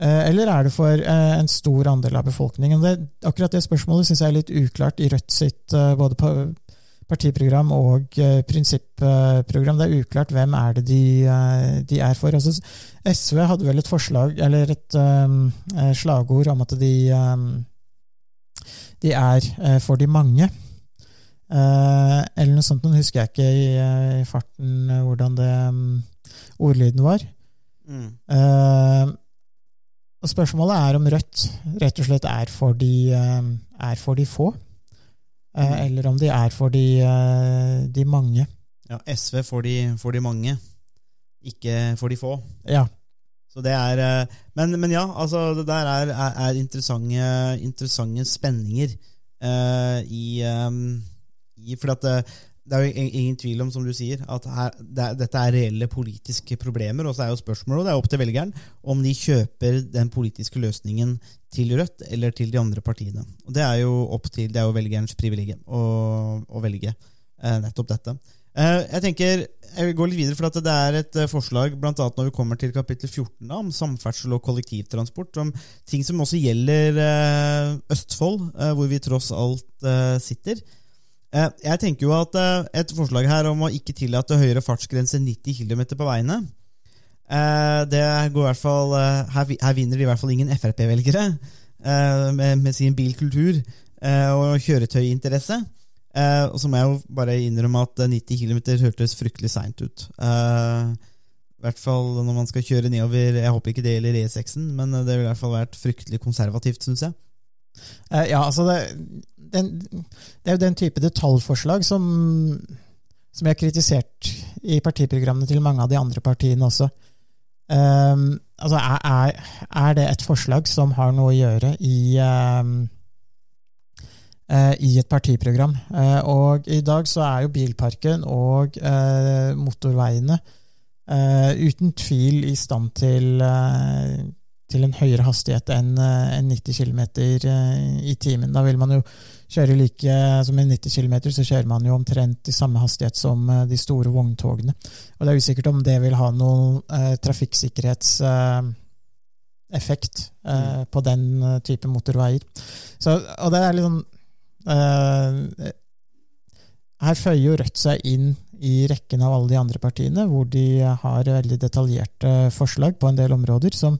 Eh, Eller er det for eh, en stor andel av befolkningen? Det, akkurat det spørsmålet syns jeg er litt uklart i Rødt sitt både partiprogram og eh, prinsipprogram. Det er uklart hvem er det de, eh, de er for. Altså, SV hadde vel et forslag, eller et um, slagord om at de um, de er for de mange. Uh, eller noe sånt, nå husker jeg ikke i, i farten hvordan det um, ordlyden var. Mm. Uh, og spørsmålet er om Rødt rett og slett er for de, er for de få. Eh, Mm. Eller om de er for de, eh, de mange. Ja, SV for de, for de mange, ikke for de få. Ja. Så det er eh, Men, men ja, altså, det der er, er, er interessante, interessante spenninger uh, i, um, i For at det, er jo ingen tvil om, som du sier, at her, det dette er reelle politiske problemer. Og så er jo spørsmålet, og det er opp til velgeren, om de kjøper den politiske løsningen til Rødt eller til de andre partiene. Og det er jo opp til, det er jo velgerens privilegium å, å velge eh, nettopp dette. Eh, jeg tenker, jeg vil gå litt videre, for det er et eh, forslag blant annet når vi kommer til kapittel 14 da, om samferdsel og kollektivtransport, om ting som også gjelder eh, Østfold, eh, hvor vi tross alt eh, sitter. Eh, jeg tenker jo at eh, et forslag her om å ikke tillate høyere fartsgrense 90 km på veiene, eh, det går i hvert fall her, her vinner i hvert fall ingen Frp-velgere med, med sin bilkultur og kjøretøyinteresse. Og så må jeg jo bare innrømme at eh, 90 km hørtes fryktelig seint ut. I hvert fall når man skal kjøre nedover Jeg håper ikke det gjelder E6-en, men det ville i hvert fall vært fryktelig konservativt, syns jeg. Eh, ja, altså det, den, det er jo den type detaljforslag som, som jeg har kritisert i partiprogrammene til mange av de andre partiene også. Um, altså er, er, det et forslag som har noe å gjøre i um, uh, i et partiprogram. Uh, og i dag så er jo bilparken og uh, motorveiene uten tvil i stand til til en høyere hastighet enn eh, enn 90 km i timen. Da vil man jo kjøre like som i 90 km, så kjører man jo omtrent i samme hastighet som eh, de store vogntogene. Og det er usikkert om det vil ha noen eh, trafikksikkerhetseffekt eh, på den eh, type motorveier. Så, og det er litt sånn eh, Her føyer jo Rødt seg inn i rekken av alle de andre partiene, hvor de har veldig detaljerte forslag på en del områder som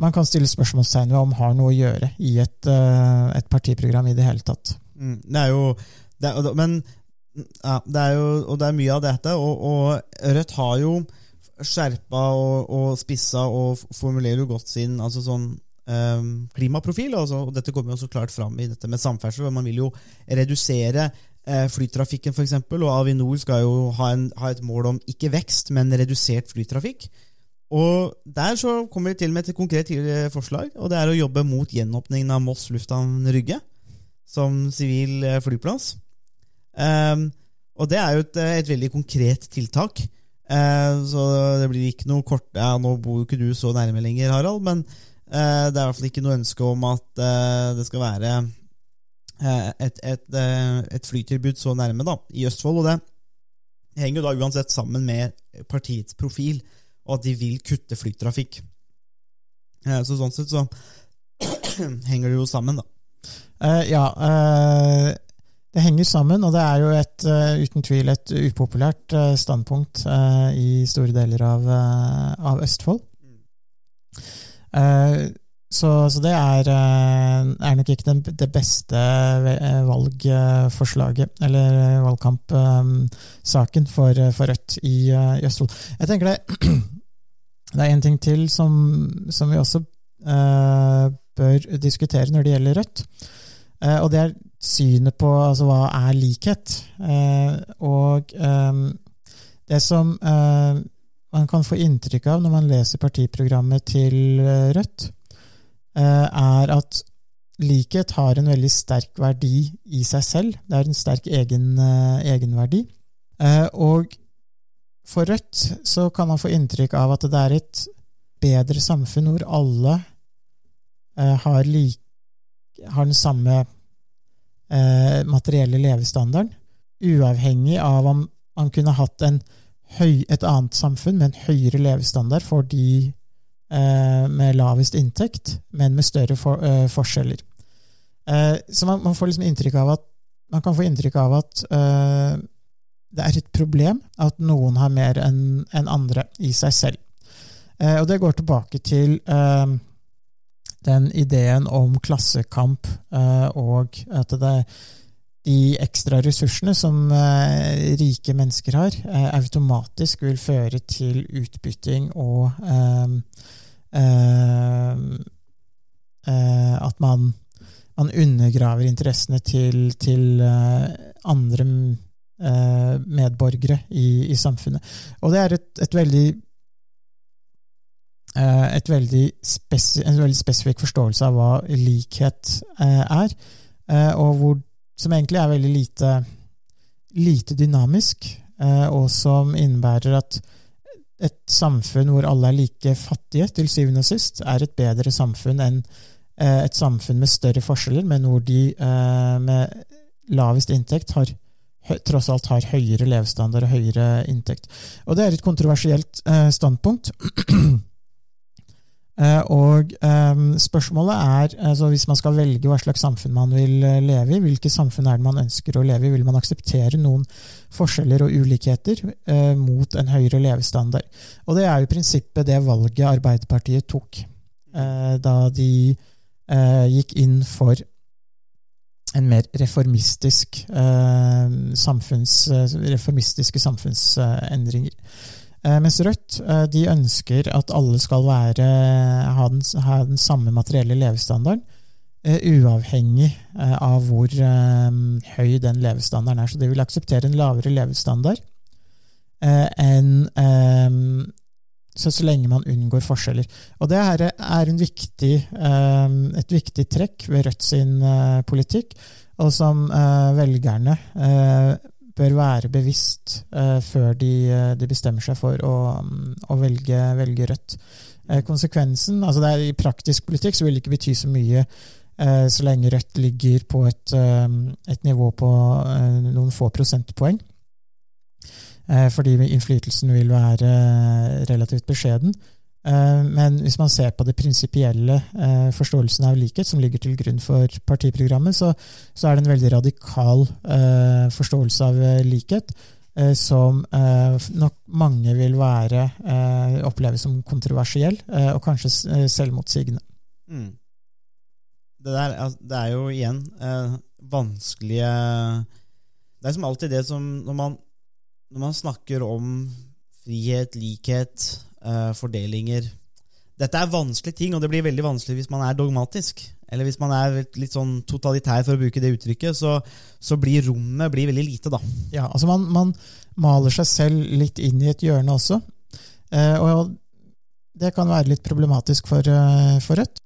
man kan stille spørsmålstegn ved om har noe å gjøre i et, eh, et partiprogram i det hele tatt. Mm, det er jo det er, Men ja, det er jo Og det er mye av dette, og, og Rødt har jo skjerpa og, og spissa og formulerer jo godt sin altså sånn um, klimaprofil. Altså, og dette kommer jo også klart fram i dette med samferdsel. hvor Man vil jo redusere eh, flytrafikken, f.eks. Og Avinor skal jo ha, en, ha et mål om ikke vekst, men redusert flytrafikk. Og Der så kommer vi til med et konkret forslag, og det er å jobbe mot gjenåpningen av Moss lufthavn Rygge som sivil eh, flyplass. Um, og det er jo et, et veldig konkret tiltak. Uh, så det blir ikke noe kort ja, Nå bor jo ikke du så nærme lenger, Harald, men uh, det er i hvert fall ikke noe ønske om at uh, det skal være eh, et, et, eh, et flytilbud så nærme da, i Østfold. Og det henger jo da uansett sammen med partiets profil, og at de vil kutte flytrafikk. Eh, så sånn sett så henger det jo sammen, da. Uh, ja, Uh, det henger sammen, og det er jo et, uh, uten tvil et upopulært standpunkt i store deler av, av Østfold. Så, så det er, er nok ikke den, det beste valgforslaget, eller valgkampsaken for, for Rødt i, i Østfold. Jeg tenker det, det er en ting til som, som vi også eh, bør diskutere når det gjelder Rødt. Eh, og det er synet på altså, hva er likhet. Eh, og eh, det som eh, man kan få inntrykk av når man leser partiprogrammet til eh, Rødt, eh, er at likhet har en veldig sterk verdi i seg selv. Det er en sterk egen, egenverdi. Og for Rødt så kan man få inntrykk av at det er et bedre samfunn hvor alle eh, har, like, har den samme eh, materielle levestandarden, uavhengig av om man kunne hatt høy, et annet samfunn med en høyere levestandard for de eh, med lavest inntekt, men med større for, eh, forskjeller. Eh, så man, man får liksom inntrykk av at man kan få inntrykk av at eh, det er et problem at noen har mer enn en andre i seg selv. Eh, og det går tilbake til eh, den ideen om klassekamp eh, og at det de ekstra ressursene som eh, rike mennesker har, eh, automatisk vil føre til utbytting og eh, at man, man undergraver interessene til, til andre eh, medborgere i, i samfunnet. Og det er et, et veldig eh, et veldig en veldig spesifikk forståelse av hva likhet eh, er, og hvor, som egentlig er veldig lite, lite dynamisk, og som innebærer at et samfunn hvor alle er like fattige, til syvende og sist, er et bedre samfunn enn et samfunn med større forskjeller, men hvor de med lavest inntekt har tross alt har høyere levestandard og høyere inntekt. Og det er et kontroversielt eh, standpunkt. Eh, og eh, spørsmålet er, altså hvis man skal velge hva slags samfunn man vil eh, leve i, hvilke samfunn er det man ønsker å leve i? Vil man akseptere noen forskjeller og ulikheter eh, mot en høyere levestandard? Og det er jo i prinsippet det valget Arbeiderpartiet tok eh, da de gikk inn for en mer reformistisk eh, samfunns, eh, reformistiske samfunnsendringer. Eh, mens Rødt eh, de ønsker at alle skal være, ha, den, ha den samme materielle levestandarden, eh, uavhengig av hvor høy den levestandarden er. Så de vil akseptere en lavere levestandard enn så, så lenge man unngår forskjeller. Og det her er viktig, eh, et viktig trekk ved Rødt sin eh, politikk, og som eh, velgerne bør være bevisst før de, de bestemmer seg for å, mm, å velge, velge Rødt. Konsekvensen, altså det er I praktisk politikk så vil det ikke bety så mye så lenge Rødt ligger på et, et nivå på noen få prosentpoeng. Eh, fordi innflytelsen vil være eh, relativt beskjeden. Eh, Men hvis man ser på det prinsipielle forståelsen av likhet som ligger til grunn for partiprogrammet, så, så er det en veldig radikal forståelse av likhet som nok mange vil være oppleve som kontroversiell og kanskje selvmotsigende. Mm. Det, der, det er jo igjen vanskelige Det er som alltid det som Når man, når man snakker om frihet, likhet, eh, fordelinger Dette er vanskelige ting, og det blir veldig vanskelig hvis man er dogmatisk. Eller hvis man er litt sånn totalitær, for å bruke det uttrykket, så, så blir rommet blir veldig lite, da. Ja, altså man, man maler seg selv litt inn i et hjørne også. Eh, og det kan være litt problematisk for, eh, for Rødt.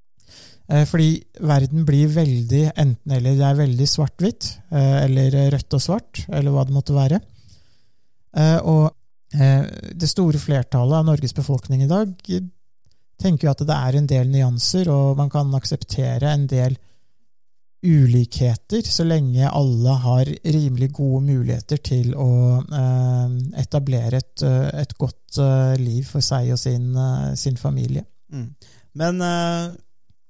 Fordi verden blir veldig enten-eller. Det er veldig svart-hvitt, eller rødt og svart, eller hva det måtte være. Eh, og eh, det store flertallet av Norges befolkning i dag eh, tenker jo at det er en del nyanser, og man kan akseptere en del ulikheter, så lenge alle har rimelig gode muligheter til å etablere et, et godt liv for seg og sin, sin familie. Mm. Men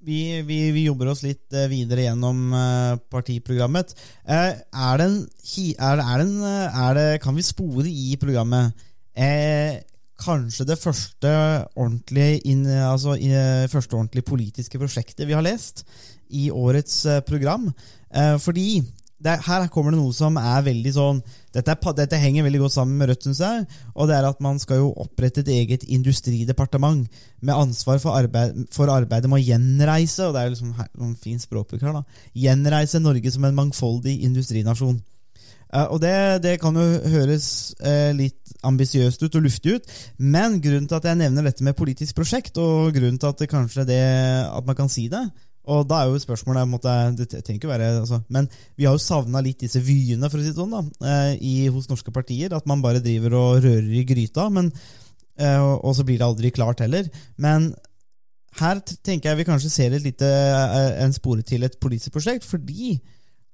vi, vi, vi jobber oss litt eh, videre gjennom eh, partiprogrammet. Eh, er det en, er det, er det en er det, Kan vi spore i programmet eh, kanskje det første ordentlige, inn, altså, første ordentlige politiske prosjektet vi har lest i årets program? Eh, fordi er- her kommer det noe som er veldig sånn dette, er, dette henger veldig godt sammen med Rødt, syns jeg. Og det er at man skal jo opprette et eget industridepartement med ansvar for, arbeid, for arbeidet med å gjenreise og det er jo liksom noen fin språkbruk her da, gjenreise Norge som en mangfoldig industrinasjon. Uh, og det, det kan jo høres uh, litt ambisiøst ut og luftig ut, men grunnen til at jeg nevner dette med politisk prosjekt, og grunnen til at det kanskje det, at man kan si det, og da er jo spørsmålet måtte, Det trenger ikke være altså, Men vi har jo savna litt disse vyene for å si det sånn da, eh, i, hos norske partier. At man bare driver og rører i gryta, men, eh, og, så blir det aldri klart heller. Men her tenker jeg vi kanskje ser lite, eh, en spore til et politisk prosjekt, fordi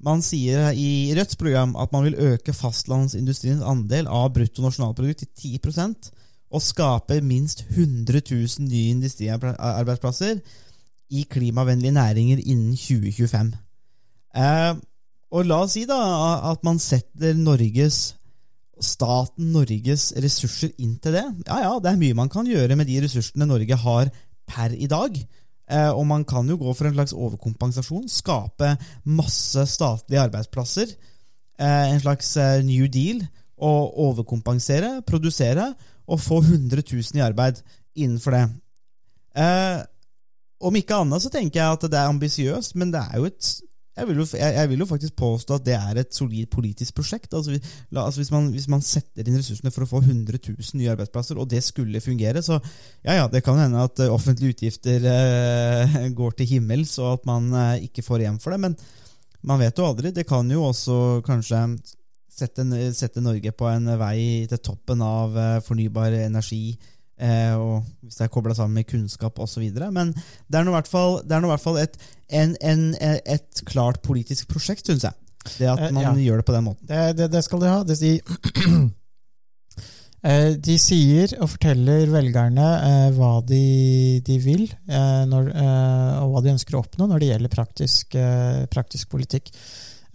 man sier i Rødts program at man vil øke fastlandsindustriens andel av bruttonasjonalprodukt til 10% og skape minst 100 000 nye industriarbeidsplasser i klimavennlige næringer innen 2025. Eh, og la oss si da at man setter Norges staten Norges ressurser inn til det. Ja, ja, det er mye man kan gjøre med de ressursene Norge har per i dag. Eh, og man kan jo gå for en slags overkompensasjon. Skape masse statlige arbeidsplasser. Eh, en slags eh, new deal. Og overkompensere, produsere, og få 100 000 i arbeid innenfor det. Eh, om ikke annet så tenker jeg at det er ambisiøst, men det er jo et jeg vil, jo, jeg, vil jo faktisk påstå at det er et solid politisk prosjekt. Altså, la, altså hvis, man, hvis man setter inn ressursene for å få 100 000 nye arbeidsplasser, og det skulle fungere, så ja, ja, det kan hende at eh, offentlige utgifter eh, går til himmels, og at man eh, ikke får igjen for det. Men man vet jo aldri. Det kan jo også kanskje sette, sette Norge på en vei til toppen av eh, fornybar energi. Eh, og hvis det er kobla sammen med kunnskap osv. Men det er nå i hvert fall, fall et, en, en, et klart politisk prosjekt, syns jeg. Det at Eh, man ja. gjør det på den måten. Det, det, det skal de ha. Det, de, Eh, de sier og forteller velgerne hva de, de vil, når, og hva de ønsker å oppnå når det gjelder praktisk, praktisk politikk.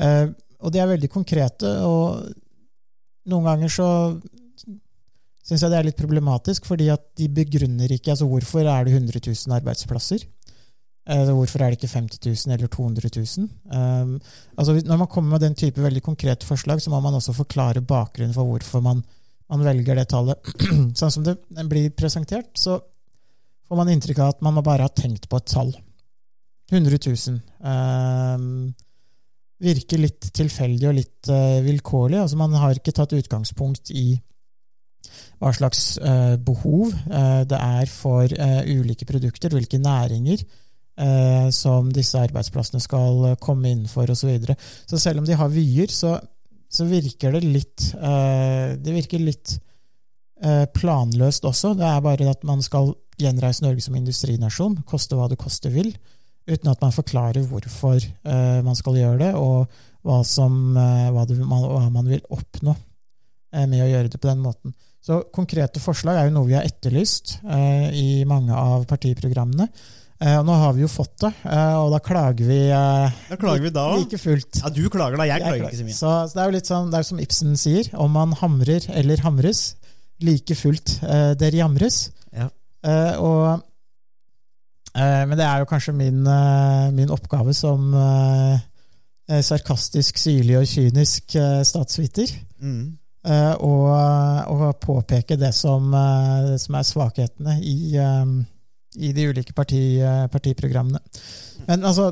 Eh, og de er veldig konkrete, og noen ganger så syns jeg det er litt problematisk, fordi at de begrunner ikke altså Hvorfor er det 100 000 arbeidsplasser? Eh, Hvorfor er det ikke 50 000 eller 200 000? Um, altså når man kommer med den type veldig konkrete forslag, så må man også forklare bakgrunnen for hvorfor man, man velger det tallet. sånn som det blir presentert, så får man inntrykk av at man bare har tenkt på et tall. 100 000. Um, virker litt tilfeldig og litt uh, vilkårlig. Altså man har ikke tatt utgangspunkt i hva slags eh, behov eh, det er for eh, ulike produkter, hvilke næringer som disse arbeidsplassene skal komme innenfor osv. Så, videre. så selv om de har vyer, så, så virker det litt Det virker litt planløst også. Det er bare at man skal gjenreise Norge som industrinasjon, koste hva det koste vil, uten at man forklarer hvorfor man skal gjøre det, og hva, som, hva, det, hva man vil oppnå med å gjøre det på den måten. Så konkrete forslag er jo noe vi har etterlyst eh, i mange av partiprogrammene. Eh, og nå har vi jo fått det, eh, og da klager vi eh, Da klager vi da like fullt. Ja, du klager da, jeg Jeg klager ikke så mye. Så, så det er jo litt sånn, det er som Ibsen sier, om man hamrer eller hamres, like fullt eh, der jamres. Ja. Eh, og, eh, men det er jo kanskje min, eh, min oppgave som eh, eh, sarkastisk, syrlig og kynisk eh, statsviter. Mm. Eh, og, og påpeke det som, eh, det som er svakhetene i, eh, i de ulike parti, eh, partiprogrammene. Men altså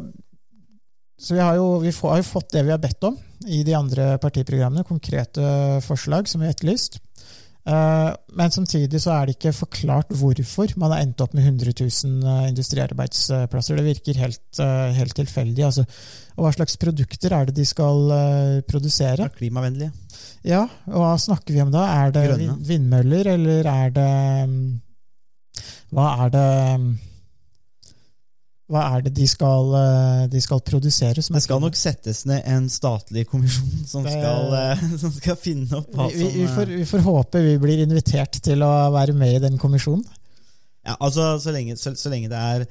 Så vi har, jo, vi har fått det vi har bedt om i de andre partiprogrammene. Konkrete forslag som vi har etterlyst. Eh, Men samtidig så er det ikke forklart hvorfor man har endt opp med 100 000 eh, industriarbeidsplasser. Det virker helt, eh, helt tilfeldig. Altså, og hva slags produkter er det de skal eh, produsere? Klimavennlige. Ja, og hva snakker vi om da? Er det Grønne. vindmøller, eller er det um, Hva er det um, Hva er det de skal, uh, de skal produsere? Som Det skal nok settes ned en statlig kommisjon som Det- skal, eh, som skal finne opp hva vi, vi, får, eh, vi får håpe vi blir invitert til å være med i den kommisjonen. Ja, altså Så lenge, så, så lenge det er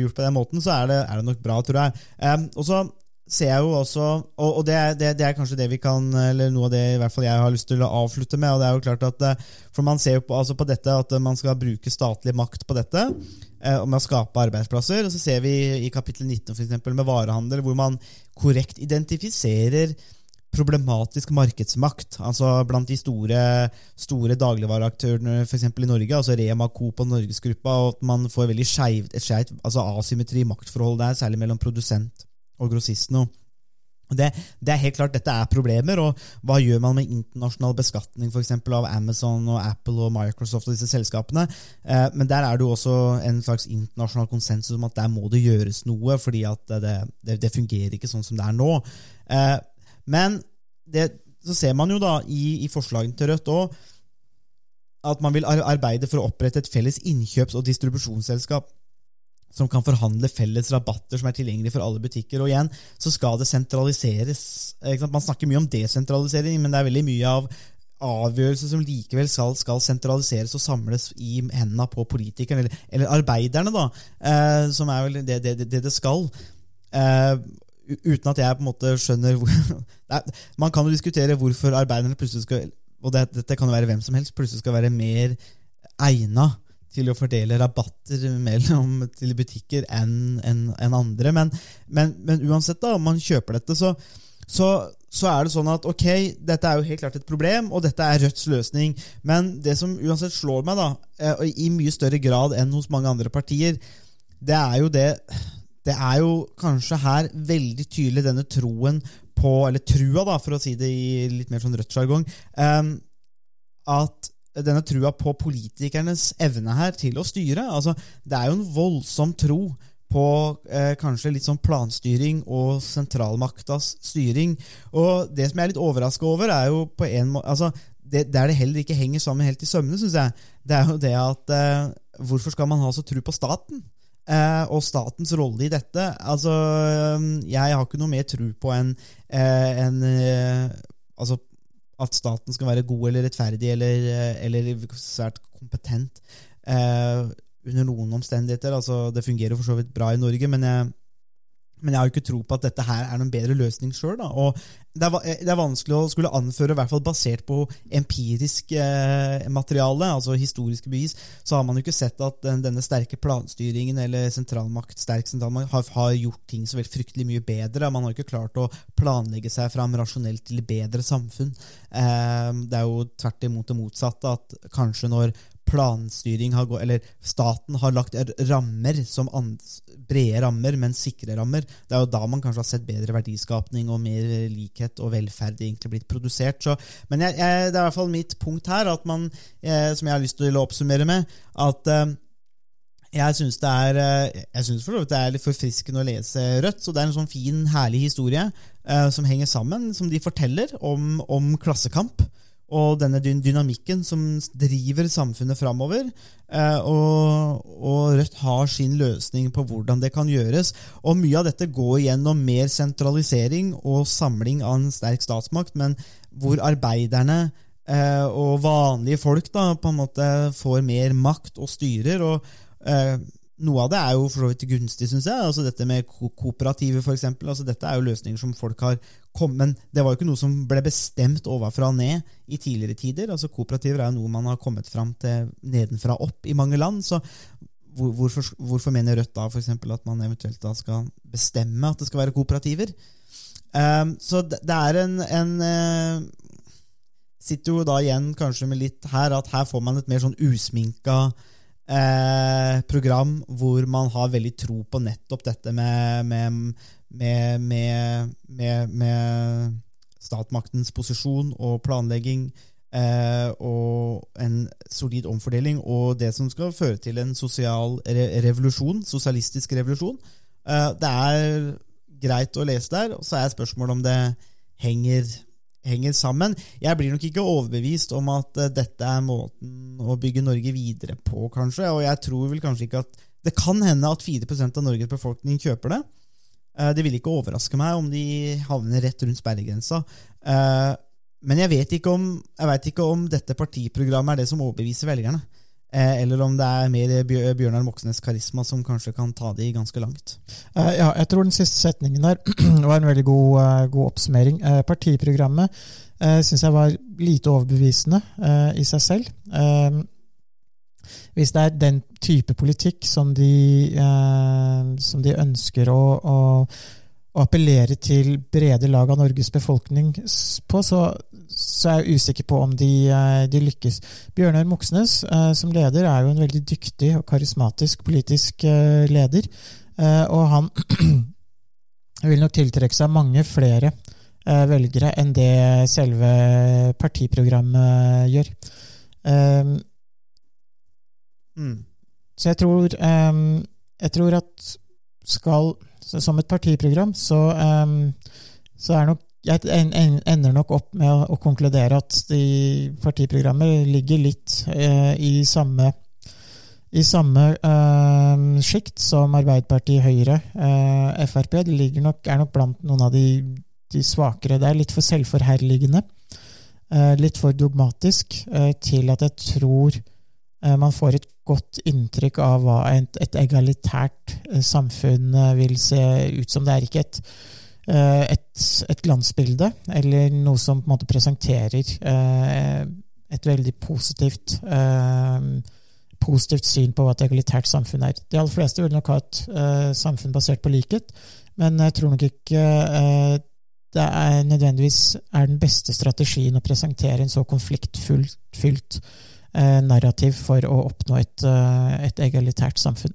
gjort på den måten, så er det, er det nok bra, tror jeg. Em, og så ser jeg jo også Og, og det, er, det, det er kanskje det vi kan Eller noe av det i hvert fall jeg har lyst til å avslutte med. og det er jo klart at eh, For man ser jo på, altså på dette at man skal bruke statlig makt på dette. eh, Og med å skape arbeidsplasser. Og så ser vi i kapittel 19 for eksempel, med varehandel, hvor man korrekt identifiserer problematisk markedsmakt. Altså blant de store, store dagligvareaktørene eksempel i Norge, altså Rema, Coop og Norgesgruppa, og at man får veldig skjevt, et skjevt altså asymmetri i maktforhold der, særlig mellom produsent og grossisten. og det, det er helt klart, Dette er problemer, og hva gjør man med internasjonal beskatning for eksempel, av Amazon og Apple og Microsoft og disse selskapene? Eh, men der er det jo også en slags internasjonal konsensus om at der må det gjøres noe, fordi at det, det, det fungerer ikke sånn som det er nå. Eh, men så ser man jo da i, i forslagene til Rødt òg at man vil arbeide for å opprette et felles innkjøps- og distribusjonsselskap som kan forhandle felles rabatter som er tilgjengelige for alle butikker. Og igjen så skal det sentraliseres. Man snakker mye om desentralisering, men det er veldig mye av avgjørelser som likevel skal, skal sentraliseres og samles i hendene på politikerne, eller, eller arbeiderne, da, eh, som er vel det det, det, det skal. Eh, uten at jeg på en måte skjønner hvor er, Man kan jo diskutere hvorfor arbeiderne plutselig skal Og det, dette kan jo være hvem som helst, plutselig skal være mer egna til å fordele rabatter mellom til butikker enn en, en andre. Men, men, men uansett, da, om man kjøper dette, så, så, så er det sånn at ok, dette er jo helt klart et problem, og dette er Rødts løsning. Men det som uansett slår meg, da, eh, i mye større grad enn hos mange andre partier, det er jo det Det er jo kanskje her veldig tydelig denne troen på Eller trua, da, for å si det i litt mer sånn Rødt-sjargong. um, at denne trua på politikernes evne her til å styre altså, Det er jo en voldsom tro på eh, kanskje litt sånn planstyring og sentralmaktas styring. Og det som jeg er litt overraska over, er jo på en måte altså, det, Der det heller ikke henger sammen helt i sømmene, syns jeg, det er jo det at eh, Hvorfor skal man ha så tro på staten? Eh, og statens rolle i dette Altså, eh, jeg har ikke noe mer tro på enn eh, en, eh, Altså at staten skal være god eller rettferdig eller, eh, eller svært kompetent eh, under noen omstendigheter. Altså, det fungerer for så vidt bra i Norge, men jeg, men jeg har jo ikke tro på at dette her er noen bedre løsning sjøl. Det, er det er vanskelig å skulle anføre, i hvert fall basert på empirisk eh, materiale, altså historiske bevis, så har man jo ikke sett at den, denne sterke planstyringen eller sentralmakt, sterk sentralmakt har, har gjort ting så veldig fryktelig mye bedre. Man har ikke klart å planlegge seg fram rasjonelt til bedre samfunn. Eh, det er jo tvert imot det motsatte, at kanskje når planstyring har gått, eller staten har lagt rammer som brede rammer, men sikre rammer. Det er jo da man kanskje har sett bedre verdiskapning og mer likhet og velferd egentlig blitt produsert. Så, men jeg, jeg, det er i hvert fall mitt punkt her, man, eh, som jeg har lyst til å oppsummere med, at eh, jeg syns det er eh, Jeg synes for det er litt forfriskende å lese Rødt. Så det er en sånn fin, herlig historie eh, som henger sammen, som de forteller om, om klassekamp. Og denne dynamikken som driver samfunnet framover. Eh, og, og Rødt har sin løsning på hvordan det kan gjøres. Og mye av dette går gjennom mer sentralisering og samling av en sterk statsmakt, men hvor arbeiderne eh, og vanlige folk da på en måte får mer makt og styrer. og Eh, noe av det er jo for så vidt gunstig, syns jeg. altså Dette med ko kooperativet, f.eks. Altså, dette er jo løsninger som folk har kommet Men det var jo ikke noe som ble bestemt ovenfra og ned i tidligere tider. altså Kooperativer er jo noe man har kommet fram til nedenfra og opp i mange land. så hvor, hvorfor, hvorfor mener Rødt da for at man eventuelt da skal bestemme at det skal være kooperativer? Um, så det, det er en, en uh, Sitter jo da igjen kanskje med litt her at her får man et mer sånn usminka eh, program hvor man har veldig tro på nettopp dette med, med, med, med, statsmaktens posisjon og planlegging. Eh, og en solid omfordeling, og det som skal føre til en sosial re revolusjon, sosialistisk revolusjon. Eh, det er greit å lese der, og så er spørsmålet om det henger henger sammen. Jeg blir nok ikke overbevist om at eh, dette er måten å bygge Norge videre på, kanskje. Og jeg tror vel kanskje ikke at Det kan hende at 4% av Norges befolkning kjøper det. Eh, Det vil ikke overraske meg om de havner rett rundt sperregrensa. Eh, Men jeg vet ikke om, jeg vet ikke om dette partiprogrammet er det som overbeviser velgerne. Eh, Eller om det er mer Bjørnar Moxnes' karisma som kanskje kan ta de ganske langt. Eh, ja, jeg tror den siste setningen der var en veldig god, eh, god oppsummering. Partiprogrammet uh, syns jeg var lite overbevisende i seg selv. Hvis det er den type politikk som de, som de ønsker å, å, å appellere til brede lag av Norges befolkning på, så, så er jeg usikker på om de, eh, de lykkes. Bjørnar Moxnes eh, som leder er jo en veldig dyktig og karismatisk politisk eh, leder. Og han vil nok tiltrekke seg mange flere velgere enn det selve partiprogrammet gjør. Eh, Mm. så jeg tror, ehm, jeg tror at skal Som et partiprogram, så, ehm, så er nok jeg en- en- ender nok opp med å, konkludere at de partiprogrammet ligger litt eh, i samme i samme eh, sjikt som Arbeiderpartiet, Høyre, eh, Frp. De nok, er nok blant noen av de, de svakere. Er litt for selvforherligende. Eh, litt for dogmatisk eh, til at jeg tror man får et godt inntrykk av hva et, et egalitært samfunn vil se ut som. Det er ikke et, et, et glansbilde eller noe som på en måte presenterer eh, et veldig positivt eh, positivt syn på hva et egalitært samfunn er. De aller fleste vil nok ha et eh, samfunn basert på likhet, men jeg tror nok ikke eh, det er nødvendigvis er den beste strategien å presentere en så konfliktfylt eh, narrativ for å oppnå et, eh, et egalitært samfunn.